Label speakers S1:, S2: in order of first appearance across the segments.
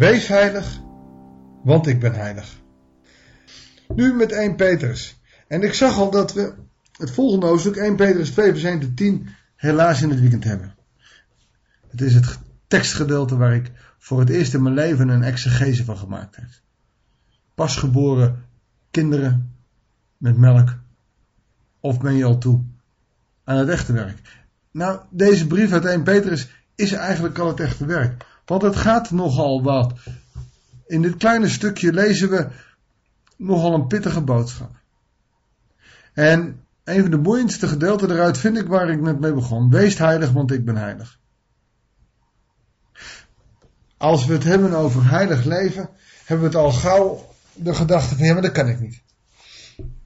S1: Wees heilig, want ik ben heilig. Nu met 1 Petrus. En ik zag al dat we het volgende hoofdstuk, 1 Petrus 2 vers 1 tot 10, helaas in het weekend hebben. Het is het tekstgedeelte waar ik voor het eerst in mijn leven een exegese van gemaakt heb. Pasgeboren kinderen met melk. Of ben je al toe aan het echte werk? Nou, deze brief uit 1 Petrus is eigenlijk al het echte werk. Want het gaat nogal wat. In dit kleine stukje lezen we nogal een pittige boodschap. En een van de boeiendste gedeelten eruit vind ik waar ik net mee begon. Wees heilig, want ik ben heilig. Als we het hebben over heilig leven, hebben we het al gauw de gedachte van ja, maar dat kan ik niet.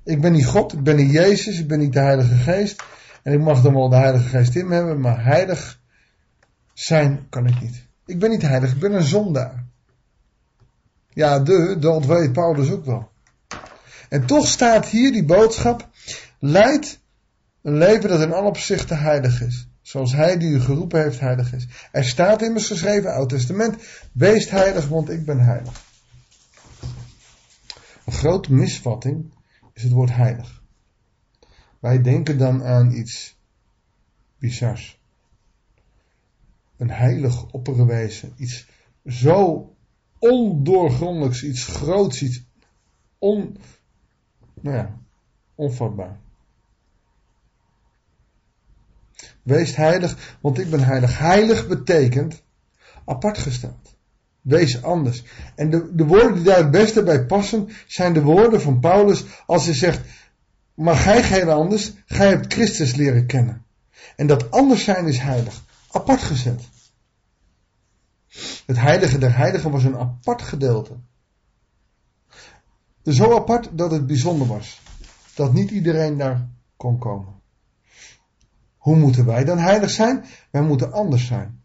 S1: Ik ben niet God, ik ben niet Jezus, ik ben niet de Heilige Geest. En ik mag dan wel de Heilige Geest in me hebben, maar heilig zijn kan ik niet. Ik ben niet heilig, ik ben een zondaar. Ja, de, dat weet Paulus ook wel. En toch staat hier die boodschap, leid een leven dat in alle opzichten heilig is. Zoals hij die u geroepen heeft heilig is. Er staat immers geschreven, Oud Testament, wees heilig, want ik ben heilig. Een grote misvatting is het woord heilig. Wij denken dan aan iets bizars. Een heilig opperwezen, iets zo ondoorgrondelijks, iets groots, iets on, nou ja, onvatbaar. Wees heilig, want ik ben heilig. Heilig betekent apart gesteld. Wees anders. En de, de woorden die daar het beste bij passen, zijn de woorden van Paulus als hij zegt, maar gij geen anders, gij hebt Christus leren kennen. En dat anders zijn is heilig. Apart gezet. Het heilige der heiligen was een apart gedeelte. Zo apart dat het bijzonder was. Dat niet iedereen daar kon komen. Hoe moeten wij dan heilig zijn? Wij moeten anders zijn.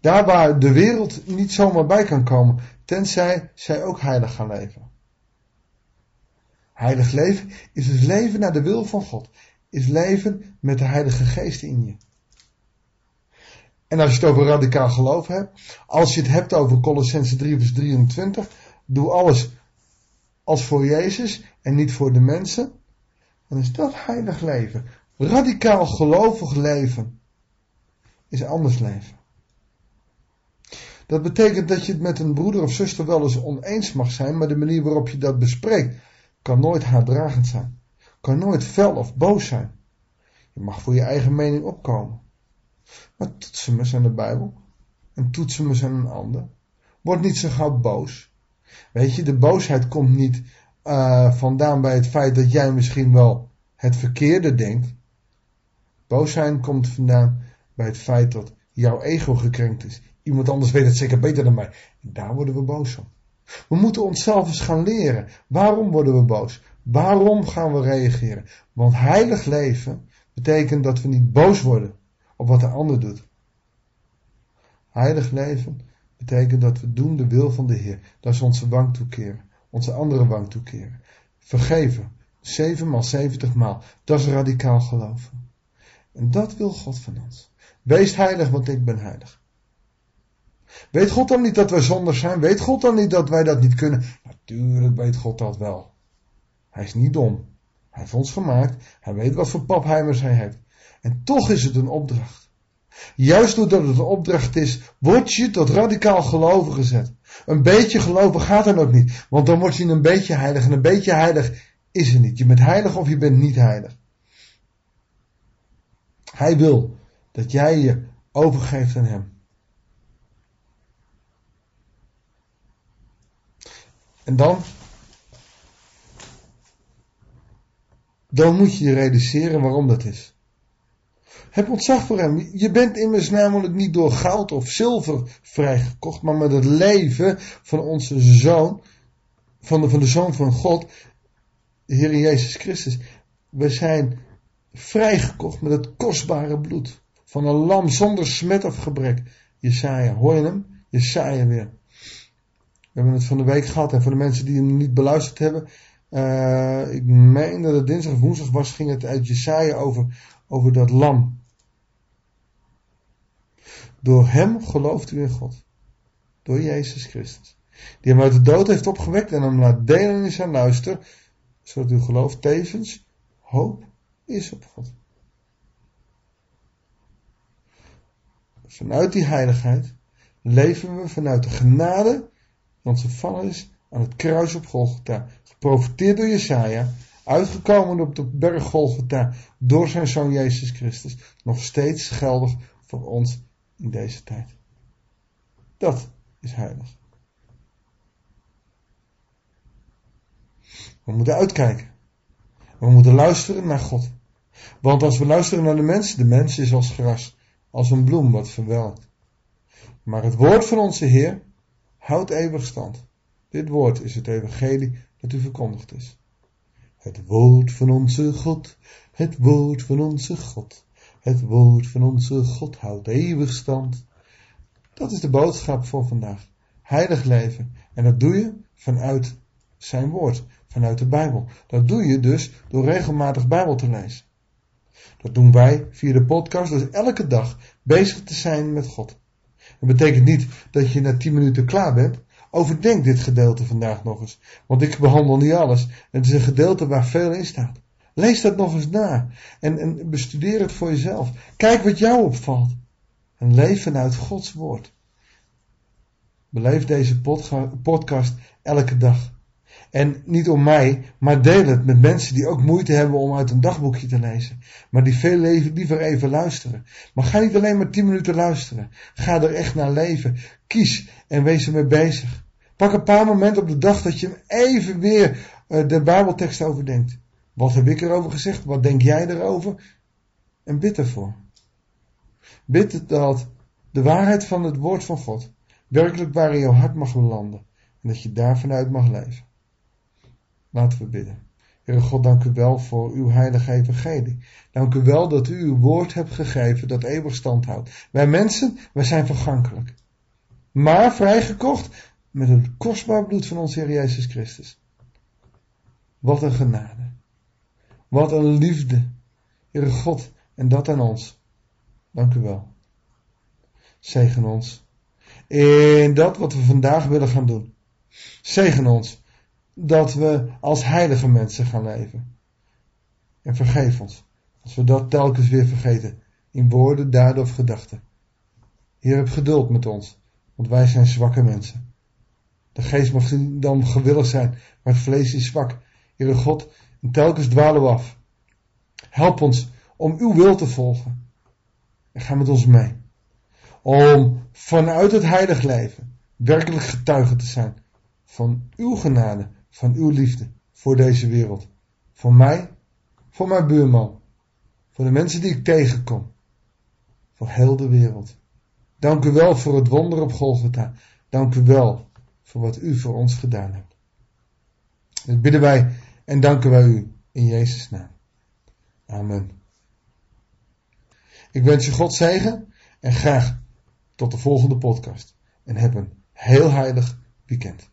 S1: Daar waar de wereld niet zomaar bij kan komen, tenzij zij ook heilig gaan leven. Heilig leven is dus leven naar de wil van God. Is leven met de Heilige Geest in je. En als je het over radicaal geloof hebt, als je het hebt over Colossense 3 vers 23, doe alles als voor Jezus en niet voor de mensen, dan is dat heilig leven. Radicaal gelovig leven is anders leven. Dat betekent dat je het met een broeder of zuster wel eens oneens mag zijn, maar de manier waarop je dat bespreekt kan nooit haatdragend zijn. Kan nooit fel of boos zijn. Je mag voor je eigen mening opkomen. Maar toetsen aan de Bijbel. En toetsen aan een ander. Word niet zo gauw boos. Weet je, de boosheid komt niet uh, vandaan bij het feit dat jij misschien wel het verkeerde denkt. Boos zijn komt vandaan bij het feit dat jouw ego gekrenkt is. Iemand anders weet het zeker beter dan mij. En daar worden we boos om. We moeten onszelf eens gaan leren. Waarom worden we boos? Waarom gaan we reageren? Want heilig leven betekent dat we niet boos worden op wat de ander doet. Heilig leven betekent dat we doen de wil van de Heer. Dat is onze wang toekeren. Onze andere wang toekeren. Vergeven. Zevenmaal, zeventig maal. Dat is radicaal geloven. En dat wil God van ons. Wees heilig, want ik ben heilig. Weet God dan niet dat wij zonder zijn? Weet God dan niet dat wij dat niet kunnen? Natuurlijk weet God dat wel. Hij is niet dom. Hij heeft ons gemaakt. Hij weet wat voor papheimers hij heeft. En toch is het een opdracht. Juist doordat het een opdracht is, word je tot radicaal geloven gezet. Een beetje geloven gaat dan ook niet. Want dan word je een beetje heilig. En een beetje heilig is er niet. Je bent heilig of je bent niet heilig. Hij wil dat jij je overgeeft aan hem. En dan, dan moet je je realiseren waarom dat is. Heb ontzag voor hem. Je bent immers namelijk niet door goud of zilver vrijgekocht, maar met het leven van onze zoon, van de, van de zoon van God, de Heer Jezus Christus. We zijn vrijgekocht met het kostbare bloed van een lam zonder smet of gebrek. Jesaja, hoor je hem? Jesaja weer. We hebben het van de week gehad en voor de mensen die hem niet beluisterd hebben. Uh, ik meen dat het dinsdag of woensdag was, ging het uit Jesaja over, over dat lam. Door hem gelooft u in God. door Jezus Christus. Die hem uit de dood heeft opgewekt en hem laat delen in zijn luister, zodat uw geloof tevens hoop is op God. Vanuit die heiligheid leven we vanuit de genade die ons gevallen is aan het kruis op Golgotha. Geprofiteerd door Jesaja, uitgekomen op de berg Golgotha door zijn zoon Jezus Christus. Nog steeds geldig voor ons in deze tijd. Dat is heilig. We moeten uitkijken. We moeten luisteren naar God. Want als we luisteren naar de mens, de mens is als gras, als een bloem wat verwelkt. Maar het woord van onze Heer houdt eeuwig stand. Dit woord is het evangelie dat u verkondigd is. Het woord van onze God, het woord van onze God, het woord van onze God houdt eeuwig stand. Dat is de boodschap voor vandaag. Heilig leven. En dat doe je vanuit zijn woord, vanuit de Bijbel. Dat doe je dus door regelmatig Bijbel te lezen. Dat doen wij via de podcast, dus elke dag bezig te zijn met God. Dat betekent niet dat je na 10 minuten klaar bent. Overdenk dit gedeelte vandaag nog eens. Want ik behandel niet alles. Het is een gedeelte waar veel in staat. Lees dat nog eens na. En, en bestudeer het voor jezelf. Kijk wat jou opvalt. En leef vanuit Gods woord. Beleef deze podcast elke dag. En niet om mij, maar deel het met mensen die ook moeite hebben om uit een dagboekje te lezen. Maar die veel liever even luisteren. Maar ga niet alleen maar 10 minuten luisteren. Ga er echt naar leven. Kies en wees ermee bezig. Pak een paar momenten op de dag dat je even weer uh, de Bijbeltekst overdenkt. Wat heb ik erover gezegd? Wat denk jij erover? En bid ervoor. Bid dat de waarheid van het woord van God werkelijk waar in jouw hart mag landen. En dat je daar vanuit mag leven. Laten we bidden. Heere God, dank u wel voor uw heilige evangelie. Dank u wel dat u uw woord hebt gegeven dat eeuwig stand houdt. Wij mensen, wij zijn vergankelijk. Maar vrijgekocht met het kostbaar bloed van onze Heer Jezus Christus. Wat een genade. Wat een liefde. Heere God, en dat aan ons. Dank u wel. Zegen ons in dat wat we vandaag willen gaan doen. Zegen ons dat we als heilige mensen gaan leven. En vergeef ons als we dat telkens weer vergeten, in woorden, daden of gedachten. Heer, heb geduld met ons, want wij zijn zwakke mensen. De geest mag dan gewillig zijn, maar het vlees is zwak. Heere God, en telkens dwalen we af. Help ons om uw wil te volgen. En ga met ons mee. Om vanuit het heilig leven werkelijk getuige te zijn van uw genade van uw liefde voor deze wereld. Voor mij, voor mijn buurman, voor de mensen die ik tegenkom, voor heel de wereld. Dank u wel voor het wonder op Golgotha. Dank u wel voor wat u voor ons gedaan hebt. Dat bidden wij en danken wij u in Jezus' naam. Amen. Ik wens je God zegen en graag tot de volgende podcast. En heb een heel heilig weekend.